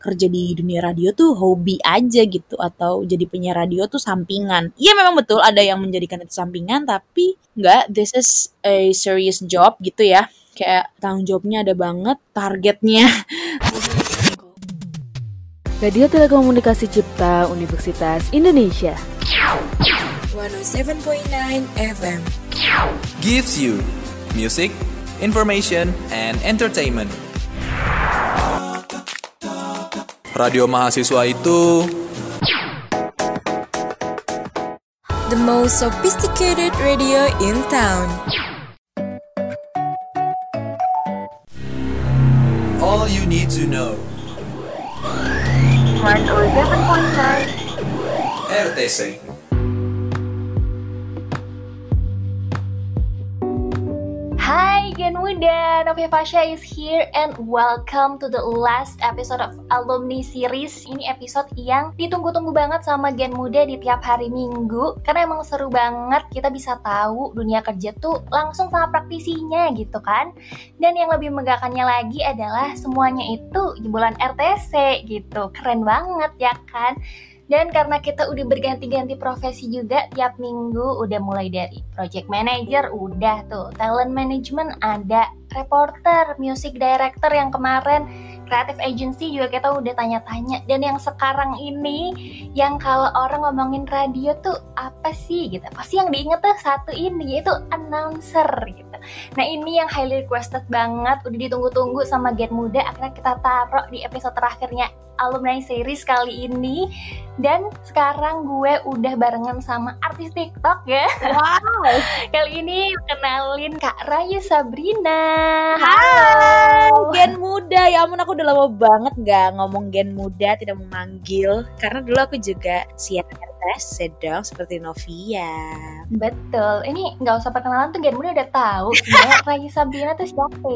kerja di dunia radio tuh hobi aja gitu atau jadi penyiar radio tuh sampingan. Iya memang betul ada yang menjadikan itu sampingan tapi enggak this is a serious job gitu ya. Kayak tanggung jawabnya ada banget, targetnya. Radio Telekomunikasi Cipta Universitas Indonesia 107.9 FM gives you music, information, and entertainment. Radio mahasiswa itu The most sophisticated radio in town all you need to know. 107.9 RTC. Gen Muda, Novia Fasha is here and welcome to the last episode of Alumni Series. Ini episode yang ditunggu-tunggu banget sama Gen Muda di tiap hari Minggu. Karena emang seru banget kita bisa tahu dunia kerja tuh langsung sama praktisinya gitu kan. Dan yang lebih megahkannya lagi adalah semuanya itu jebolan RTC gitu. Keren banget ya kan dan karena kita udah berganti-ganti profesi juga tiap minggu, udah mulai dari project manager, udah tuh. Talent management ada, reporter, music director yang kemarin creative agency juga kita udah tanya-tanya. Dan yang sekarang ini yang kalau orang ngomongin radio tuh apa sih gitu? Pasti yang diinget tuh satu ini yaitu announcer gitu nah ini yang highly requested banget udah ditunggu-tunggu sama Gen Muda akhirnya kita taruh di episode terakhirnya alumni series kali ini dan sekarang gue udah barengan sama artis TikTok ya. Wow. kali ini kenalin Kak Raya Sabrina. Hai, Halo. gen muda. Ya ampun aku udah lama banget nggak ngomong gen muda, tidak memanggil. Karena dulu aku juga siap RTS dong, seperti Novia. Betul. Ini nggak usah perkenalan tuh Gen Muda udah tahu sebenarnya Raya Sabrina tuh siapa.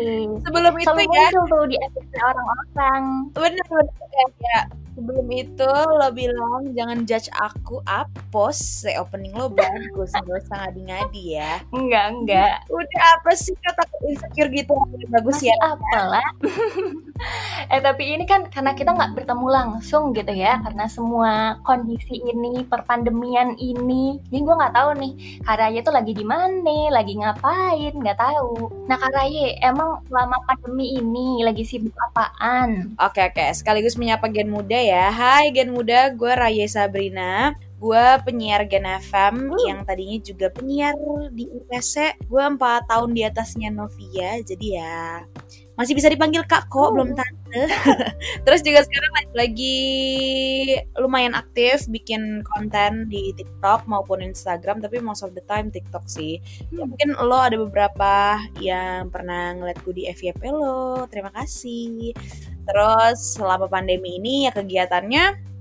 Sebelum itu Selalu ya, muncul tuh di episode orang-orang. bener-bener kayak sebelum itu lo bilang jangan judge aku apos se opening lo bagus gak usah ngadi-ngadi ya Enggak, enggak. udah apa sih kata insecure gitu bagus Masih ya apalah. eh tapi ini kan karena kita nggak bertemu langsung gitu ya, karena semua kondisi ini, perpandemian ini, jadi gue nggak tahu nih Kak Raya tuh lagi di mana, lagi ngapain, nggak tahu. Nah Kak Raya, emang selama pandemi ini lagi sibuk apaan? Oke oke, sekaligus menyapa Gen Muda ya. Hai Gen Muda, gue Raya Sabrina. Gue penyiar Gen FM yang tadinya juga penyiar di UPC. Gue 4 tahun di atasnya Novia, jadi ya masih bisa dipanggil kak kok, belum tante. Terus juga sekarang lagi, lumayan aktif bikin konten di TikTok maupun Instagram, tapi most of the time TikTok sih. Ya, mungkin lo ada beberapa yang pernah ngeliat gue di FYP lo, terima kasih. Terus selama pandemi ini ya kegiatannya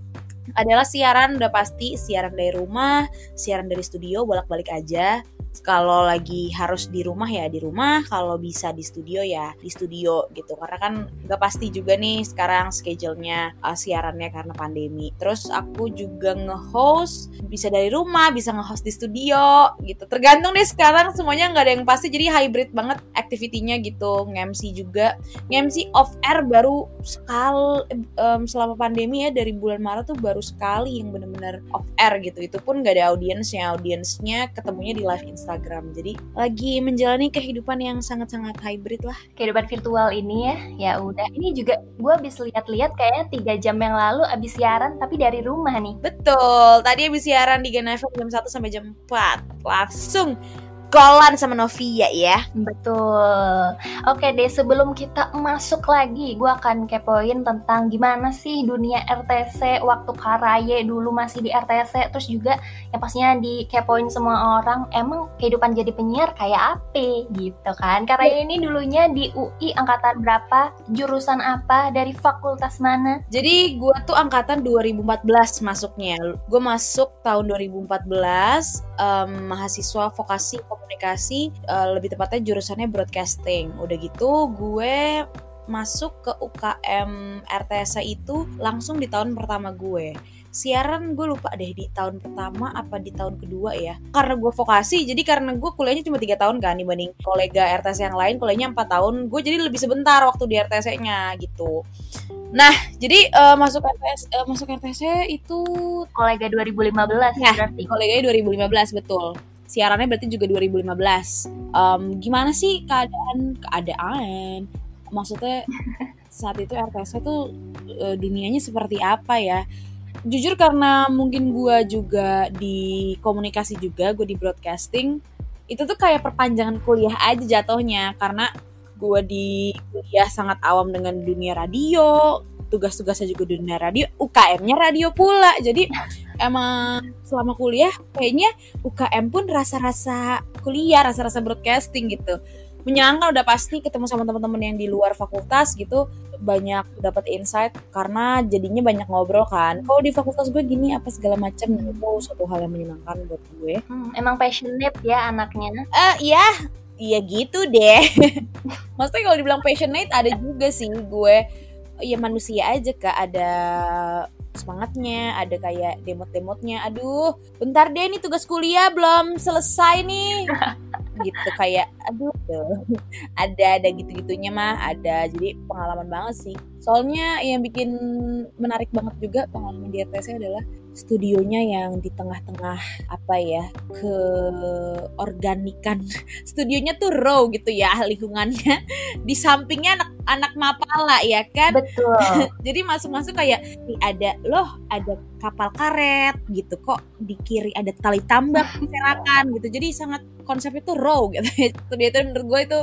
adalah siaran udah pasti siaran dari rumah, siaran dari studio bolak-balik aja. Kalau lagi harus di rumah ya di rumah, kalau bisa di studio ya di studio gitu. Karena kan nggak pasti juga nih sekarang schedule-nya uh, siarannya karena pandemi. Terus aku juga nge-host bisa dari rumah, bisa nge-host di studio gitu. Tergantung deh sekarang semuanya nggak ada yang pasti jadi hybrid banget activity-nya gitu. Nge-MC juga nge-MC off air baru sekali em, selama pandemi ya dari bulan Maret tuh baru sekali yang bener-bener off air gitu itu pun gak ada audiensnya audiensnya ketemunya di live Instagram jadi lagi menjalani kehidupan yang sangat-sangat hybrid lah Kehidupan virtual ini ya, ya udah. Ini juga gue habis lihat-lihat kayaknya tiga jam yang lalu abis siaran tapi dari rumah nih. betul tadi habis siaran di Gen FM jam 1 sampai jam 4 langsung kolan sama Novia ya Betul. Oke deh, sebelum kita masuk lagi, gue akan kepoin tentang gimana sih dunia RTC waktu Karaye dulu masih di RTC, terus juga yang pastinya dikepoin semua orang, emang kehidupan jadi penyiar kayak apa gitu kan? Karaye ini dulunya di UI angkatan berapa, jurusan apa, dari fakultas mana? Jadi gue tuh angkatan 2014 masuknya. Gue masuk tahun 2014 em, mahasiswa vokasi komunikasi, eh, lebih tepatnya jurusannya broadcasting. Udah gitu gue masuk ke UKM RTS itu langsung di tahun pertama gue. Siaran gue lupa deh di tahun pertama apa di tahun kedua ya. Karena gue vokasi, jadi karena gue kuliahnya cuma tiga tahun kan dibanding kolega RTS yang lain kuliahnya 4 tahun. Gue jadi lebih sebentar waktu di RTS-nya gitu Nah, jadi eh, masuk RTS eh, masuk RTS itu Kolega 2015 Ya, berarti. koleganya 2015 betul. Siarannya berarti juga 2015. Em, gimana sih keadaan keadaan? Maksudnya saat itu RTS tuh eh, dunianya seperti apa ya? Jujur karena mungkin gua juga di komunikasi juga, gue di broadcasting, itu tuh kayak perpanjangan kuliah aja jatuhnya karena gua di kuliah sangat awam dengan dunia radio, tugas-tugasnya juga dunia radio, UKM-nya radio pula. Jadi emang selama kuliah kayaknya UKM pun rasa-rasa kuliah, rasa-rasa broadcasting gitu. Menyenangkan udah pasti ketemu sama teman-teman yang di luar fakultas gitu banyak dapat insight karena jadinya banyak ngobrol kan. Kalau di fakultas gue gini apa segala macam itu suatu hal yang menyenangkan buat gue. Hmm, emang passionate ya anaknya. Eh iya, iya gitu deh. Maksudnya kalau dibilang passionate ada juga sih gue ya manusia aja kak ada semangatnya, ada kayak demot-demotnya. Aduh, bentar deh nih tugas kuliah belum selesai nih. gitu kayak aduh tuh. ada ada gitu-gitunya mah ada jadi pengalaman banget sih soalnya yang bikin menarik banget juga pengalaman di RTS adalah studionya yang di tengah-tengah apa ya ke organikan studionya tuh raw gitu ya lingkungannya. Di sampingnya anak anak mapala ya kan? Betul. jadi masuk-masuk kayak "Ih, ada loh ada kapal karet gitu. Kok di kiri ada tali tambak berserakan gitu. Jadi sangat konsepnya tuh raw gitu. Studio itu menurut gue itu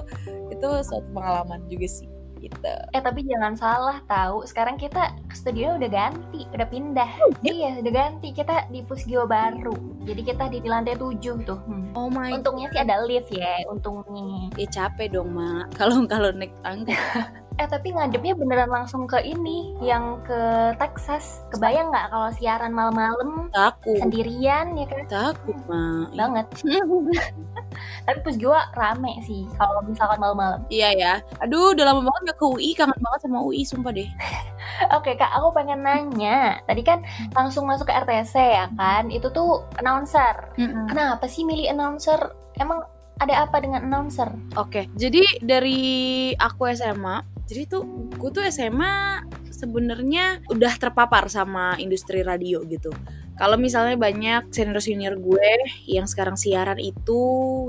itu suatu pengalaman juga sih gitu Eh tapi jangan salah tahu. Sekarang kita studio udah ganti, udah pindah. Iya, udah ganti. Kita di Pusgio baru. Jadi kita di lantai 7 tuh. Hmm. oh my Untungnya sih ada lift ya, untungnya. ya capek dong mak kalau kalau naik tangga Eh tapi ngadepnya beneran langsung ke ini, yang ke Texas. Kebayang nggak kalau siaran malam-malam takut sendirian ya kan? takut mak Banget. Tapi Pusgio rame sih kalau misalkan malam-malam. iya ya aduh udah lama banget gak ke UI kangen banget sama UI sumpah deh Oke kak, aku pengen nanya. Tadi kan langsung masuk ke RTC ya kan? Itu tuh announcer. Kenapa sih milih announcer? Emang ada apa dengan announcer? Oke, jadi dari aku SMA, jadi tuh gue tuh SMA sebenarnya udah terpapar sama industri radio gitu. Kalau misalnya banyak senior-senior gue yang sekarang siaran itu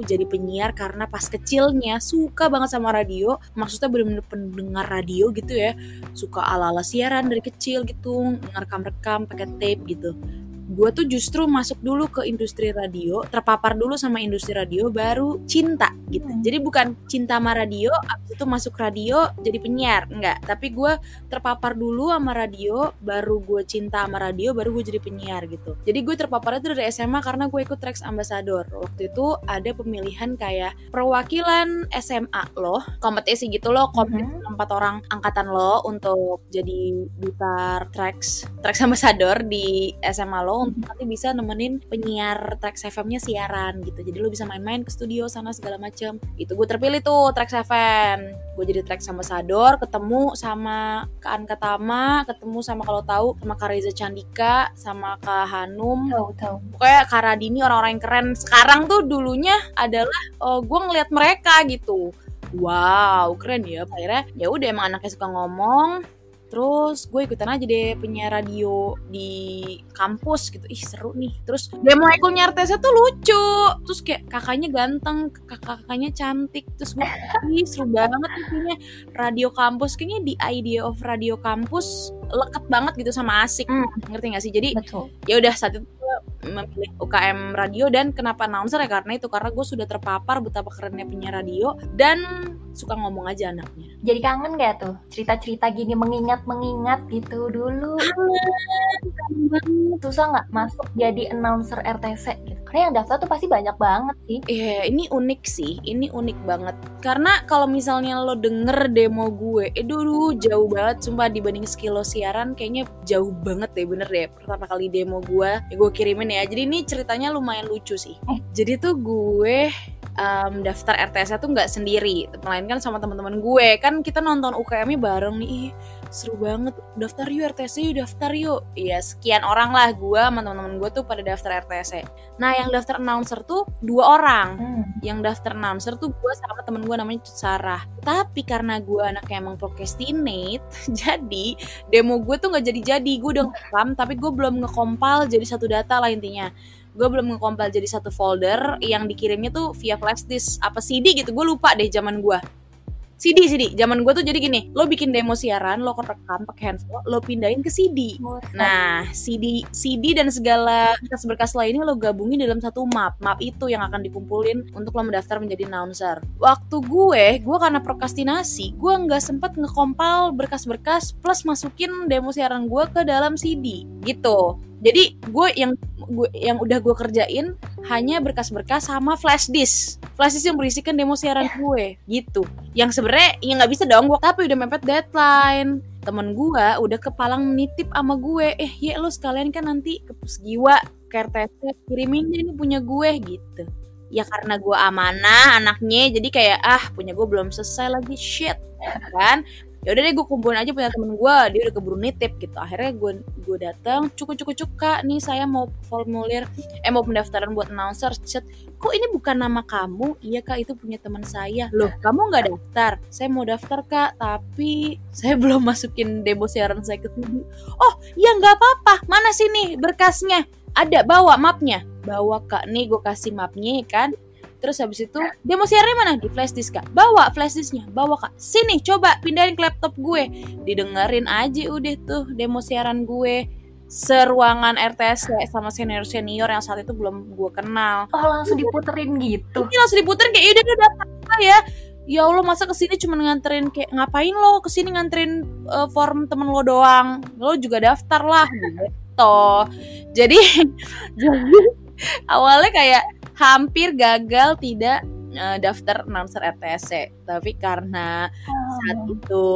jadi penyiar karena pas kecilnya suka banget sama radio, maksudnya bener-bener pendengar radio gitu ya, suka ala-ala siaran dari kecil gitu, ngerekam-rekam pakai tape gitu. Gue tuh justru masuk dulu ke industri radio, terpapar dulu sama industri radio, baru cinta gitu. Hmm. Jadi bukan cinta sama radio, abis itu masuk radio jadi penyiar, enggak. Tapi gue terpapar dulu sama radio, baru gue cinta sama radio, baru gue jadi penyiar gitu. Jadi gue terpapar itu dari SMA karena gue ikut Trax Ambassador. Waktu itu ada pemilihan kayak perwakilan SMA loh, kompetisi gitu loh, kompetisi empat orang angkatan lo untuk jadi duta Trax Trax Ambassador di SMA lo untuk nanti bisa nemenin penyiar Trax FM-nya siaran gitu. Jadi lo bisa main-main ke studio sana segala macem. Itu gue terpilih tuh Trax FM. Gue jadi Trax Ambassador, ketemu sama Kak Anka Tama, ketemu sama kalau tahu sama Kak Reza Candika, sama Kak Hanum, Tahu tahu. pokoknya Kak Radini orang-orang yang keren sekarang tuh dulunya adalah gue ngeliat mereka gitu wow keren ya akhirnya ya udah emang anaknya suka ngomong terus gue ikutan aja deh penyiar radio di kampus gitu. Ih seru nih. Terus dia mulai kuliah tesnya tuh lucu. Terus kayak kakaknya ganteng kakak kakaknya cantik. Terus gue ih seru banget kayaknya radio kampus. Kayaknya di idea of radio kampus leket banget gitu sama asik. Hmm. ngerti gak sih? Jadi ya udah saat itu memilih UKM radio dan kenapa announcer ya karena itu karena gue sudah terpapar betapa kerennya penyiar radio dan suka ngomong aja anaknya Jadi kangen gak tuh cerita-cerita gini mengingat-mengingat gitu dulu? Susah nggak masuk jadi announcer RTC gitu? Karena yang daftar tuh pasti banyak banget sih. Iya, ini unik sih. Ini unik banget. Karena kalau misalnya lo denger demo gue, eh dulu jauh banget. Sumpah dibanding skill lo siaran, kayaknya jauh banget deh, bener deh. Pertama kali demo gue, ya gue kirimin ya. Jadi ini ceritanya lumayan lucu sih. Jadi tuh gue um, daftar RTS tuh nggak sendiri, melainkan sama teman-teman gue. Kan kita nonton UKM-nya bareng nih. Seru banget. Daftar yuk RTC yuk daftar yuk. Iya sekian orang lah gue sama teman-teman gue tuh pada daftar RTC nah yang daftar announcer tuh dua orang. Hmm. yang daftar announcer tuh gue sama temen gue namanya Sarah. Tapi karena gue anaknya emang procrastinate jadi demo gue tuh nggak jadi-jadi. Gue udah ngerekam tapi gue belum ngekompal jadi satu data lah intinya. Gue belum ngekompal jadi satu folder yang dikirimnya tuh via flash disk. Apa CD gitu gue lupa deh zaman gue CD CD zaman gue tuh jadi gini lo bikin demo siaran lo rekam pakai handphone lo pindahin ke CD. Nah, CD CD dan segala berkas-berkas lainnya lo gabungin dalam satu map. Map itu yang akan dikumpulin untuk lo mendaftar menjadi announcer. Waktu gue, gue karena prokrastinasi, gue nggak sempet ngekompal berkas-berkas plus masukin demo siaran gue ke dalam CD gitu. Jadi gue yang gue yang udah gue kerjain hanya berkas-berkas sama flash disk. Flash disk yang berisikan demo siaran gue gitu. Yang sebenarnya ya nggak bisa dong gue tapi udah mepet deadline temen gue udah kepalang nitip sama gue eh ya lo sekalian kan nanti ke Pusgiwa ke RTC kirimin deh ini punya gue gitu ya karena gue amanah anaknya jadi kayak ah punya gue belum selesai lagi shit kan ya udah deh gue kumpulin aja punya temen gue dia udah keburu nitip gitu. Akhirnya gue gue datang cukup cukup cukup kak nih saya mau formulir eh mau pendaftaran buat announcer. Cet, kok ini bukan nama kamu? Iya kak itu punya teman saya. Loh. Kamu nggak daftar? Saya mau daftar kak tapi saya belum masukin demo siaran saya ke sini oh ya nggak apa-apa. Mana sini berkasnya? Ada bawa mapnya. Bawa kak. Nih gue kasih mapnya ya kan terus habis itu demo siarannya mana? Di flash disk kak. Bawa flash disknya. Bawa kak. Sini coba pindahin ke laptop gue. Didengerin aja udah tuh demo siaran gue. Seruangan RTS sama senior senior yang saat itu belum gue kenal. Oh langsung diputerin gitu. ini langsung diputerin. Kayak "Ya udah udah daftar aja ya? Ya Allah masa ke sini cuma nganterin kayak ngapain lo ke sini nganterin eh, form temen lo doang? Lo juga daftar lah. Gitu. Jadi jadi awalnya kayak hampir gagal tidak eh, daftar announcer RTSC tapi karena saat itu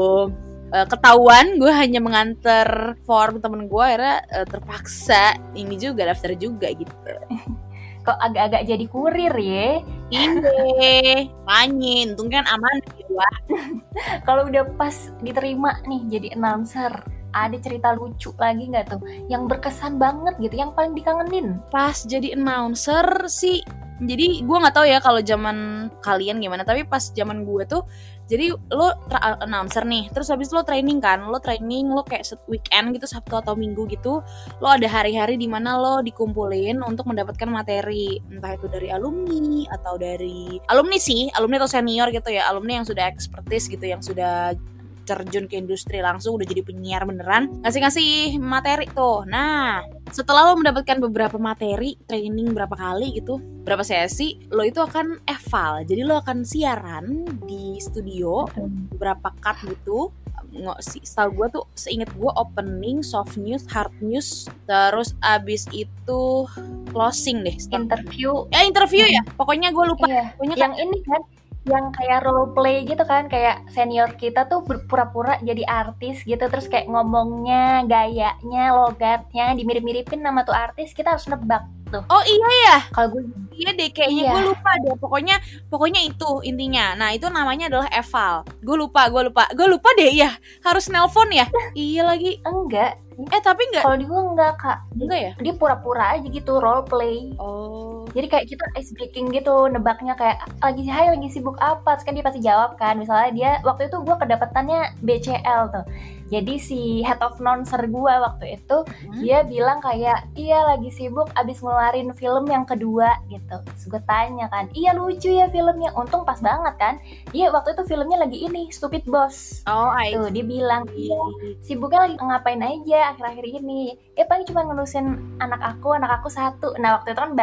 eh, ketahuan gue hanya mengantar form temen gue akhirnya eh, terpaksa ini juga daftar juga gitu Kok agak-agak jadi kurir ya? Ini, manyin, untung kan aman jiwa. Kalau udah pas diterima nih jadi announcer, ada cerita lucu lagi nggak tuh? Yang berkesan banget gitu, yang paling dikangenin. Pas jadi announcer sih, jadi gue nggak tahu ya kalau zaman kalian gimana, tapi pas zaman gue tuh, jadi lo announcer nih, terus habis lo training kan, lo training, lo kayak weekend gitu Sabtu atau Minggu gitu, lo ada hari-hari di mana lo dikumpulin untuk mendapatkan materi, entah itu dari alumni atau dari alumni sih, alumni atau senior gitu ya, alumni yang sudah expertise gitu, yang sudah terjun ke industri langsung udah jadi penyiar beneran. Ngasih-ngasih materi tuh. Nah setelah lo mendapatkan beberapa materi training berapa kali gitu berapa sesi lo itu akan eval. Jadi lo akan siaran di studio beberapa cut gitu. Nggak sih setahu gue tuh seinget gue opening soft news hard news terus abis itu closing deh. Setahu- Interview, ya interview ya. Pokoknya gue lupa. Iya. pokoknya kan Yang ini kan, yang kayak role play gitu kan, kayak senior kita tuh berpura-pura jadi artis gitu, terus kayak ngomongnya, gayanya, logatnya dimirip-miripin nama tuh artis, kita harus nebak tuh. oh iya ya Kalau gue Iya deh kayaknya Iya. gue lupa deh pokoknya pokoknya itu intinya nah itu namanya adalah eval gue lupa gue lupa gue lupa deh ya harus nelpon ya iya lagi enggak, eh tapi enggak kalau di gue enggak kak. enggak ya Dia pura-pura aja gitu role play. oh Jadi kayak kita ice breaking gitu, nebaknya kayak lagi hai lagi sibuk apa, terus kan dia pasti jawab kan. Misalnya dia waktu itu gue kedapetannya BCL tuh. Jadi si head of announcer gue waktu itu Hmm. dia bilang kayak iya lagi sibuk abis ngeluarin film yang kedua gitu. Terus gue tanya kan, iya lucu ya filmnya. Untung pas banget kan. Iya waktu itu filmnya lagi ini Stupid Boss. oh I Tuh dia bilang iya sibuknya lagi ngapain aja akhir-akhir ini ya paling cuma ngurusin anak aku anak aku satu nah waktu itu kan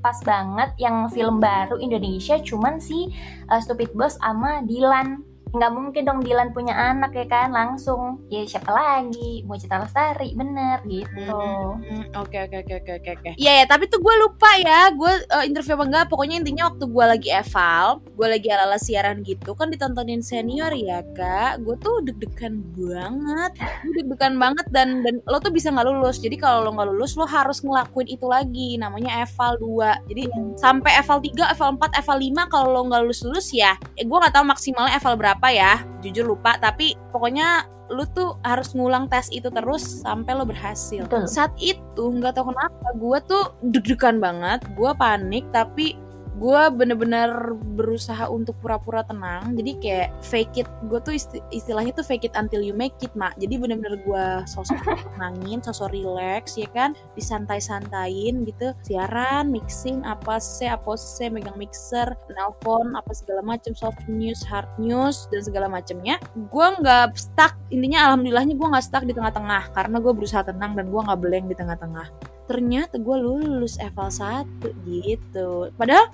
pas banget yang film baru Indonesia cuman si uh, Stupid Boss sama Dilan nggak mungkin dong Dilan punya anak ya kan langsung ya siapa lagi mau Cita Lestari bener gitu Hmm, Oke oke oke oke oke oke. Iya ya, tapi tuh gue lupa ya, gue eh, interview apa enggak. Pokoknya intinya waktu gue lagi eval, gue lagi ala-ala siaran gitu kan ditontonin senior ya kak. Gue tuh deg-degan banget, gue deg-degan banget dan dan lo tuh bisa nggak lulus. Jadi kalau lo nggak lulus, lo harus ngelakuin itu lagi. Namanya eval 2 Jadi sampai eval 3, eval 4, eval 5 kalau lo nggak lulus lulus ya, eh, gue nggak tahu maksimalnya eval berapa. Apa ya jujur lupa tapi pokoknya lu tuh harus ngulang tes itu terus sampai lo berhasil Betul. saat itu nggak tahu kenapa gue tuh deg-degan banget gue panik tapi gue bener-bener berusaha untuk pura-pura tenang. Jadi kayak fake it gue tuh isti- istilahnya tuh fake it until you make it mak. Jadi bener-bener gue sosok nangin sosok relax ya kan? Disantai-santain gitu. Siaran mixing apa sih apa sih megang mixer nelpon apa segala macam soft news hard news dan segala macamnya gue nggak stuck intinya alhamdulillahnya gue nggak stuck di tengah-tengah. Karena gue berusaha tenang dan gue nggak blank di tengah-tengah ternyata gue lulus eval 1 gitu padahal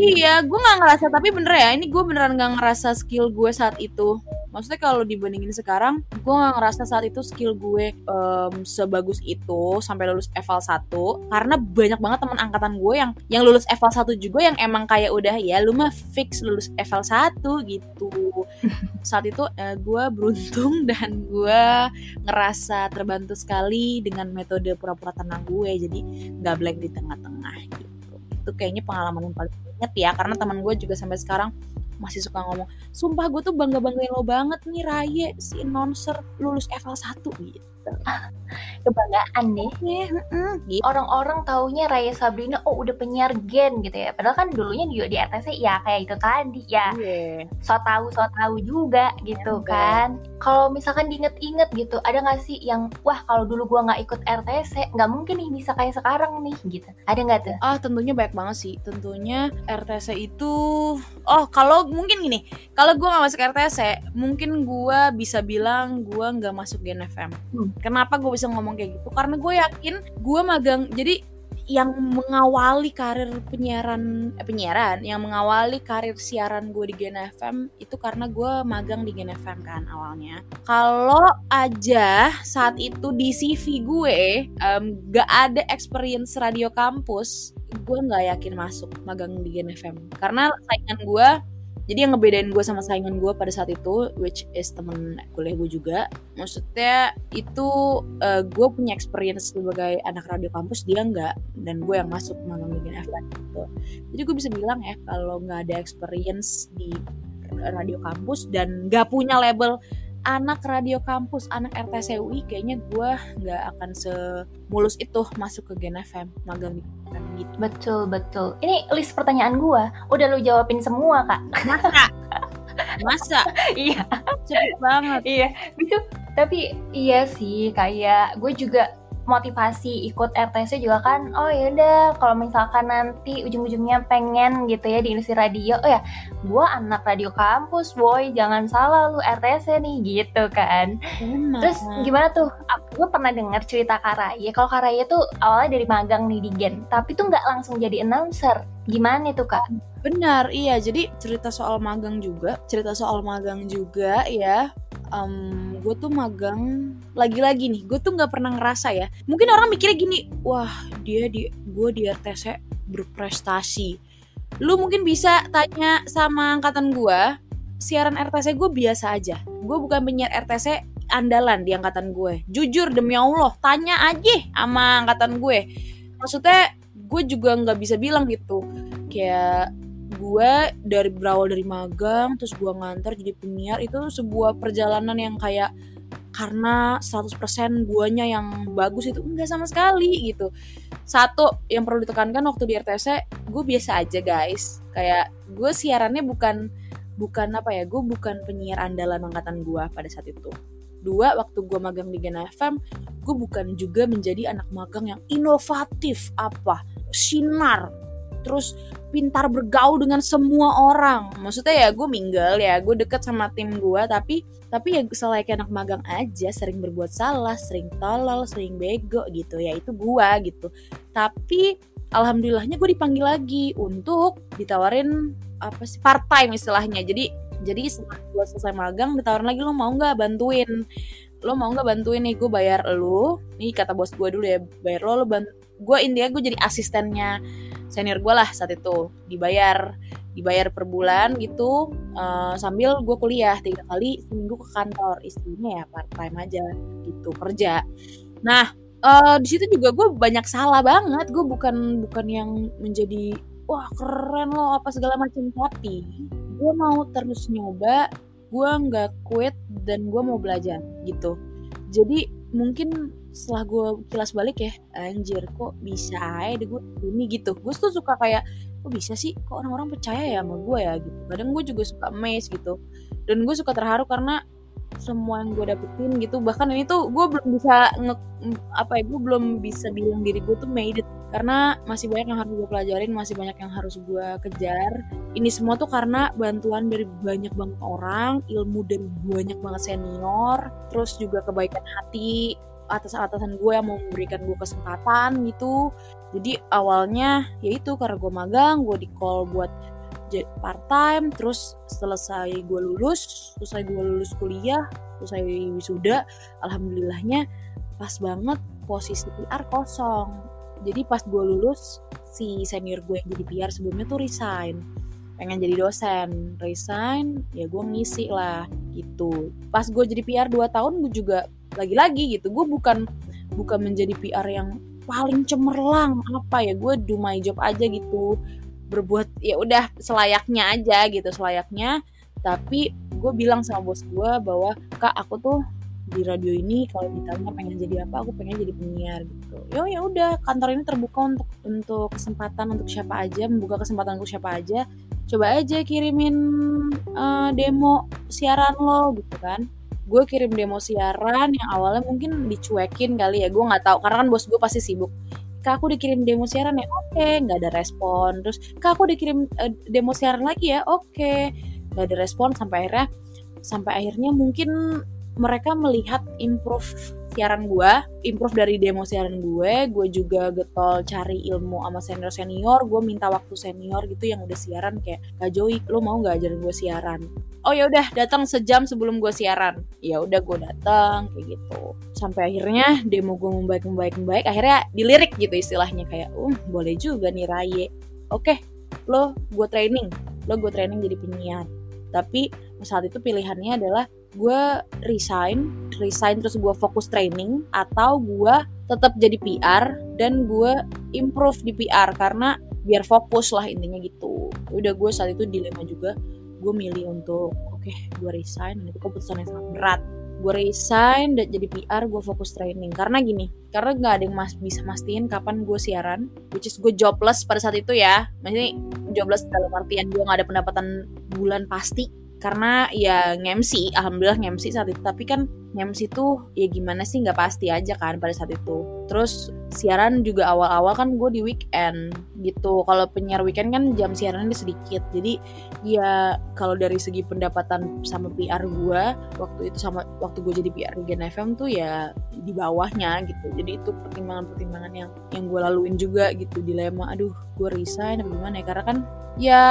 Iya, gue nggak ngerasa tapi bener ya. Ini gue beneran nggak ngerasa skill gue saat itu. Maksudnya kalau dibandingin sekarang, gue nggak ngerasa saat itu skill gue em, sebagus itu sampai lulus eval 1 karena banyak banget teman angkatan gue yang yang lulus eval 1 juga yang emang kayak udah ya lu mah fix lulus eval 1 gitu. saat itu eh, gue beruntung dan gue ngerasa terbantu sekali dengan metode pura-pura tenang gue. Jadi nggak blank di tengah-tengah gitu. Itu kayaknya pengalaman yang paling inget ya karena teman gue juga sampai sekarang masih suka ngomong sumpah gue tuh bangga banggain lo banget nih Raye si announcer lulus eval 1 gitu Kebanggaan deh. ya mm, gitu. Orang-orang taunya Raya Sabrina oh udah penyiar gen gitu ya. Padahal kan dulunya juga di RTC ya kayak itu tadi ya. Iya. So tahu so tahu juga gitu Iya. kan. Kalau misalkan diinget-inget gitu, ada nggak sih yang wah kalau dulu gua nggak ikut RTC nggak mungkin nih bisa kayak sekarang nih gitu. Ada nggak tuh? Ah tentunya banyak banget sih. Tentunya RTC itu, oh kalau mungkin gini, kalau gue nggak masuk RTC, mungkin gue bisa bilang gue nggak masuk Gen FM. Hmm. Kenapa gue bisa ngomong kayak gitu? Karena gue yakin gue magang. Jadi yang mengawali karir penyiaran, eh, penyiaran, yang mengawali karir siaran gue di Gen FM itu karena gue magang di Gen FM kan awalnya. Kalau aja saat itu di CV gue em, gak ada experience radio kampus, gue nggak yakin masuk magang di Gen FM karena saingan gue jadi yang ngebedain gue sama saingan gue pada saat itu which is temen kuliah gue juga maksudnya itu eh, gue punya experience sebagai anak radio kampus dia nggak dan gue yang masuk di Gen FM gitu. Jadi gue bisa bilang ya kalau nggak ada experience di radio kampus dan nggak punya label anak radio kampus, anak RTC UI, kayaknya gue nggak akan semulus itu masuk ke Gen FM, magang di Gen gitu. Betul betul. Ini list pertanyaan gua udah lu jawabin semua kak. Masa? Masa? iya. Cepet banget. Iya, itu tapi iya sih kayak gue juga motivasi ikut RTC juga kan oh ya udah kalau misalkan nanti ujung-ujungnya pengen gitu ya di industri radio oh ya gue anak radio kampus boy jangan salah lu RTC nih gitu kan Benar. terus gimana tuh gue pernah dengar cerita Karaya kalau Karaya tuh awalnya dari magang nih di Gen tapi tuh nggak langsung jadi announcer gimana tuh kak Benar, iya. Jadi cerita soal magang juga, cerita soal magang juga ya. Em, gue tuh magang lagi-lagi nih. Gue tuh nggak pernah ngerasa ya. Mungkin orang mikirnya gini, wah dia di gue di RTC berprestasi. Lu mungkin bisa tanya sama angkatan gue, siaran RTC gue biasa aja. Gue bukan penyiar RTC andalan di angkatan gue. Jujur demi Allah, tanya aja sama angkatan gue. Maksudnya gue juga nggak bisa bilang gitu. Kayak gue dari berawal dari magang terus gue ngantar jadi penyiar itu sebuah perjalanan yang kayak karena 100% guanya yang bagus itu enggak sama sekali gitu. Satu yang perlu ditekankan waktu di RTC gue biasa aja guys. Kayak gue siarannya bukan bukan apa ya gue bukan penyiar andalan angkatan gue pada saat itu. Dua waktu gue magang di Gen FM gue bukan juga menjadi anak magang yang inovatif apa sinar terus pintar bergaul dengan semua orang. Maksudnya ya gue mingle ya gue deket sama tim gue tapi tapi ya selain anak magang aja sering berbuat salah sering tolol sering bego gitu ya itu gue gitu. Tapi alhamdulillahnya gue dipanggil lagi untuk ditawarin apa sih part time istilahnya. Jadi jadi setelah gue selesai magang ditawarin lagi lo mau nggak bantuin? Lo mau nggak bantuin nih gue bayar lo nih kata bos gue dulu ya bayar lo lo bantu. Gue intinya gue jadi asistennya senior gue lah saat itu. Dibayar dibayar per bulan gitu eh, sambil gue kuliah tiga kali seminggu ke kantor. Istrinya ya part time aja gitu kerja. Nah eh, di situ juga gue banyak salah banget. Gue bukan bukan yang menjadi wah keren loh apa segala macam. Tapi gue mau terus nyoba gue nggak quit dan gue mau belajar gitu. Jadi mungkin setelah gue kilas balik ya anjir kok bisa aja deh gue ini gitu. Gue tuh suka kayak kok bisa sih? Kok orang-orang percaya ya sama gue ya gitu. Kadang gue juga suka amazed gitu. Dan gue suka terharu karena semua yang gue dapetin gitu. Bahkan ini tuh gue belum bisa nge, apa ya gue belum bisa bilang diri gue tuh made it. Karena masih banyak yang harus gue pelajarin masih banyak yang harus gue kejar. Ini semua tuh karena bantuan dari banyak banget orang ilmu dari banyak banget senior terus juga kebaikan hati atas atasan gue yang mau memberikan gue kesempatan gitu. Jadi awalnya ya itu karena gue magang gue di call buat part time terus selesai gue lulus selesai gue lulus kuliah selesai wisuda alhamdulillahnya pas banget posisi PR kosong. Jadi pas gue lulus si senior gue yang jadi PR sebelumnya tuh resign pengen jadi dosen. Resign ya gue ngisi lah gitu. Pas gue jadi PR 2 tahun gue juga lagi-lagi gitu. Gue bukan bukan menjadi PR yang paling cemerlang apa ya. Gue do my job aja gitu. Berbuat ya udah selayaknya aja gitu selayaknya. Tapi gue bilang sama bos gue bahwa kak aku tuh di radio ini kalau ditanya pengen jadi apa aku pengen jadi penyiar gitu. Yo ya udah kantor ini terbuka untuk untuk kesempatan untuk siapa aja membuka kesempatan untuk siapa aja coba aja kirimin uh, demo siaran lo gitu kan. Gue kirim demo siaran yang awalnya mungkin dicuekin kali ya gue nggak tahu. Karena kan bos gue pasti sibuk. Kak aku dikirim demo siaran ya? Oke okay, nggak ada respon. Terus kak aku dikirim uh, demo siaran lagi ya? Oke. Okay. nggak ada respon sampai akhirnya sampai akhirnya mungkin mereka melihat improve siaran gue, improve dari demo siaran gue, gue juga getol cari ilmu sama senior senior, gue minta waktu senior gitu yang udah siaran kayak Kak Joy, lo mau nggak ajarin gue siaran? Oh ya udah datang sejam sebelum gue siaran, ya udah gue datang kayak gitu. Sampai akhirnya demo gue membaik membaik membaik, akhirnya dilirik gitu istilahnya kayak, um boleh juga nih Raye. Oke, lo gue training, lo gue training jadi penyiar. Tapi saat itu pilihannya adalah gue resign resign terus gue fokus training atau gue tetap jadi PR dan gue improve di PR karena biar fokus lah intinya gitu. Udah gue saat itu dilema juga gue milih untuk oke okay, gue resign dan itu keputusan yang sangat berat. Gue resign dan jadi PR gue fokus training. Karena gini karena nggak ada yang mas bisa mastiin kapan gue siaran which is gue jobless pada saat itu ya. Maksudnya jobless dalam artian gue nggak ada pendapatan bulan pasti karena ya ngemsi alhamdulillah ngemsi saat itu. Tapi kan ngemsi tuh ya gimana sih nggak pasti aja kan pada saat itu. Terus siaran juga awal-awal kan gue di weekend gitu. Kalau penyiar weekend kan jam siarannya sedikit. Jadi ya kalau dari segi pendapatan sama PR gue waktu itu sama waktu gue jadi PR Gen FM tuh ya di bawahnya gitu. Jadi itu pertimbangan-pertimbangan yang yang gue laluin juga gitu. Dilema aduh gue resign apa gimana ya? Karena kan ya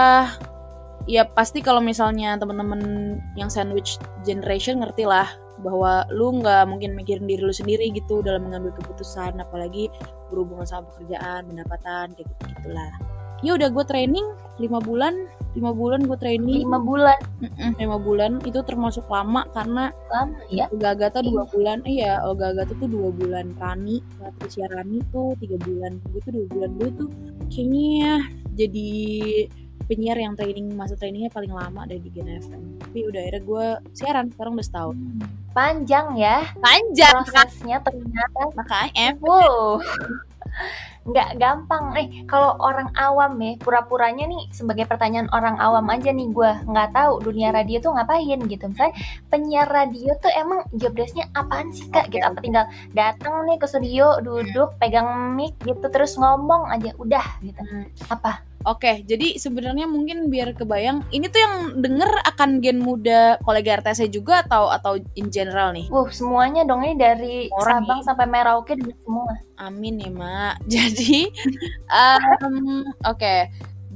ya pasti kalau misalnya teman-teman yang sandwich generation ngerti lah bahwa lu nggak mungkin mikirin diri lu sendiri gitu dalam mengambil keputusan apalagi berhubungan sama pekerjaan pendapatan kayak gitu gitulah. Ya udah gue training lima bulan lima bulan gue training. Lima bulan? Lima bulan. Itu termasuk lama karena lama ya? Olga Agatha dua bulan. Iya Olga Agatha tuh dua bulan. Rani Patricia Rani tuh tiga bulan. Gue tuh dua bulan. Gue tuh kayaknya jadi penyiar yang training masa trainingnya paling lama dari di Gen FM tapi udah akhirnya gue siaran sekarang udah setahun. Panjang ya. Panjang. Prosesnya ternyata. Makanya wow. Nggak gampang. Eh kalau orang awam ya pura-puranya nih sebagai pertanyaan orang awam aja nih gue nggak tahu dunia radio tuh ngapain gitu. Misalnya penyiar radio tuh emang job desknya apaan sih kak? Gitu apa tinggal datang nih ke studio duduk pegang mic gitu terus ngomong aja udah gitu. Apa Oke, jadi sebenarnya mungkin biar kebayang, ini tuh yang denger akan gen muda kolega RTC juga atau atau in general nih? Wuh, semuanya dong ini dari Orang Sabang nih. sampai Merauke semua. Amin ya, Mak. Jadi em, oke.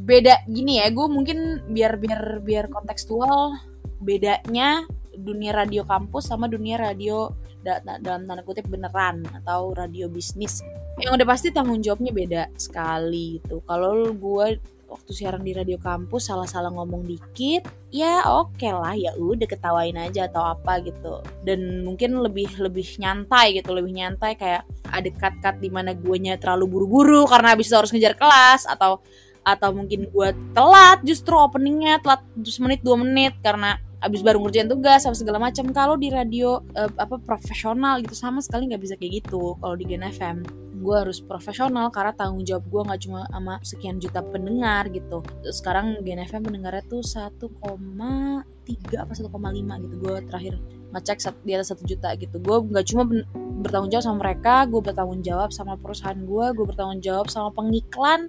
Beda gini ya, gue mungkin biar biar biar kontekstual bedanya dunia radio kampus sama dunia radio da- da- dalam tanda kutip beneran atau radio bisnis. Yang udah pasti tanggung jawabnya beda sekali gitu. Kalau gue waktu siaran di radio kampus salah-salah ngomong dikit, ya oke lah ya udah ketawain aja atau apa gitu. Dan mungkin lebih lebih nyantai gitu, lebih nyantai kayak ada cut-cut di mana guanya terlalu buru-buru karena habis itu harus ngejar kelas atau atau mungkin gue telat justru openingnya telat 1 menit 2 menit karena abis baru ngerjain tugas sama segala macam. Kalau di radio eh, apa profesional gitu sama sekali nggak bisa kayak gitu. Kalau di Gen FM gue harus profesional karena tanggung jawab gue nggak cuma sama sekian juta pendengar gitu. Sekarang Gen FM pendengarnya tuh 1,3 apa 1,5 gitu. Gue terakhir ngecek di atas satu juta gitu. Gue nggak cuma bertanggung jawab sama mereka gue bertanggung jawab sama perusahaan gue gue bertanggung jawab sama pengiklan.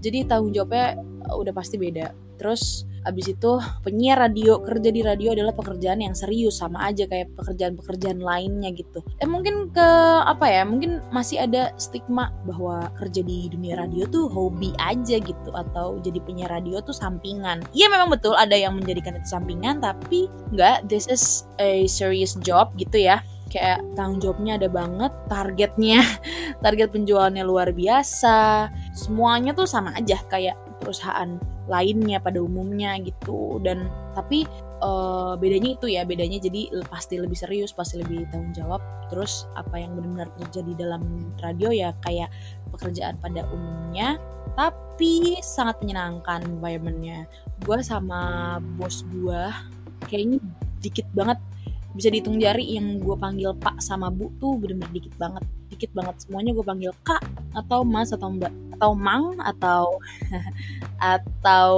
Jadi tanggung jawabnya uh, udah pasti beda terus abis itu penyiar radio kerja di radio adalah pekerjaan yang serius sama aja kayak pekerjaan-pekerjaan lainnya gitu. Eh mungkin ke apa ya mungkin masih ada stigma bahwa kerja di dunia radio tuh hobi aja gitu atau jadi penyiar radio tuh sampingan. Iya memang betul ada yang menjadikan itu sampingan tapi enggak this is a serious job gitu ya. Kayak tanggung jawabnya ada banget targetnya target penjualannya luar biasa. Semuanya tuh sama aja kayak perusahaan lainnya pada umumnya gitu. Dan tapi eh, bedanya itu ya bedanya jadi pasti lebih serius pasti lebih tanggung jawab. Terus apa yang benar-benar terjadi dalam radio ya kayak pekerjaan pada umumnya tapi sangat menyenangkan environmentnya. Gue sama bos gue kayaknya dikit banget bisa dihitung jari yang gue panggil pak sama bu tuh bener-bener dikit banget. Dikit banget. Semuanya gue panggil kak atau mas atau mbak atau mang atau atau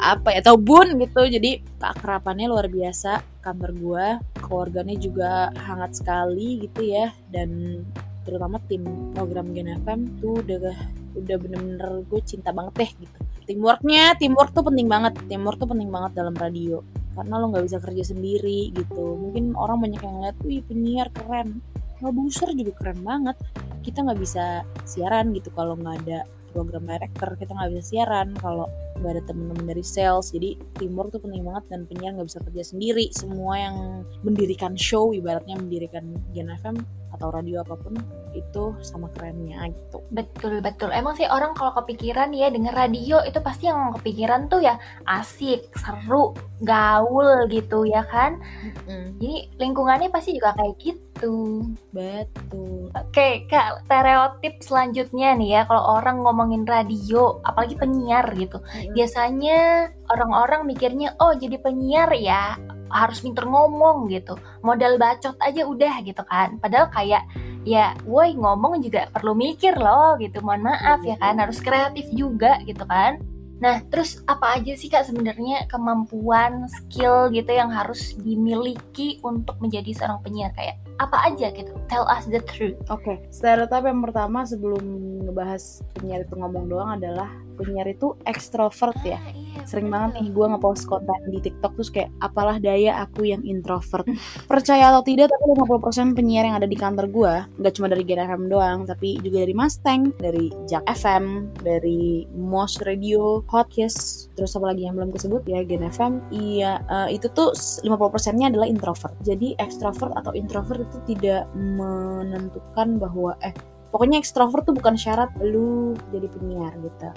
apa ya atau bun gitu. Jadi keakrapannya luar biasa kantor gue keluarganya juga hangat sekali gitu ya. Dan terutama tim program Gen FM tuh udah udah bener-bener gue cinta banget deh gitu. Teamworknya teamwork tuh penting banget. Teamwork tuh penting banget dalam radio karena lo nggak bisa kerja sendiri gitu. Mungkin orang banyak yang ngeliat wih penyiar keren. Produser juga keren banget. Kita nggak bisa siaran gitu kalau nggak ada program director kita nggak bisa siaran. Kalau nggak ada temen-temen dari sales jadi teamwork tuh penting banget dan penyiar nggak bisa kerja sendiri semua yang mendirikan show ibaratnya mendirikan Gen FM atau radio apa pun itu sama kerennya gitu Betul betul. Emang sih orang kalau kepikiran ya denger radio itu pasti yang kepikiran tuh ya asik, seru, gaul gitu ya kan. Jadi lingkungannya pasti juga kayak gitu. betul Oke, Kak, stereotip selanjutnya nih ya kalau orang ngomongin radio, apalagi penyiar gitu. Biasanya orang-orang mikirnya, "Oh, jadi penyiar ya harus pinter ngomong gitu. Modal bacot aja udah gitu kan." Padahal kayak ya, woi ngomong juga perlu mikir loh gitu. Mohon maaf ya kan, harus kreatif juga gitu kan. Nah, terus apa aja sih Kak sebenarnya kemampuan, skill gitu yang harus dimiliki untuk menjadi seorang penyiar kayak apa aja gitu? Tell us the truth. Oke, stereotip yang pertama sebelum ngebahas penyiar itu ngomong doang adalah penyiar itu ekstrovert ya. Ah, iya, Sering betul. banget nih gue ngepost konten di TikTok terus kayak apalah daya aku yang introvert. Percaya atau tidak tapi 50% penyiar yang ada di kantor gue nggak cuma dari Gen FM doang tapi juga dari Mustang, dari Jack FM, dari Mos Radio, Hotcast, terus apa lagi yang belum disebut ya Gen FM. Iya, eh, itu tuh 50%-nya adalah introvert. Jadi ekstrovert atau introvert itu tidak menentukan bahwa eh pokoknya ekstrovert tuh bukan syarat lu jadi penyiar gitu.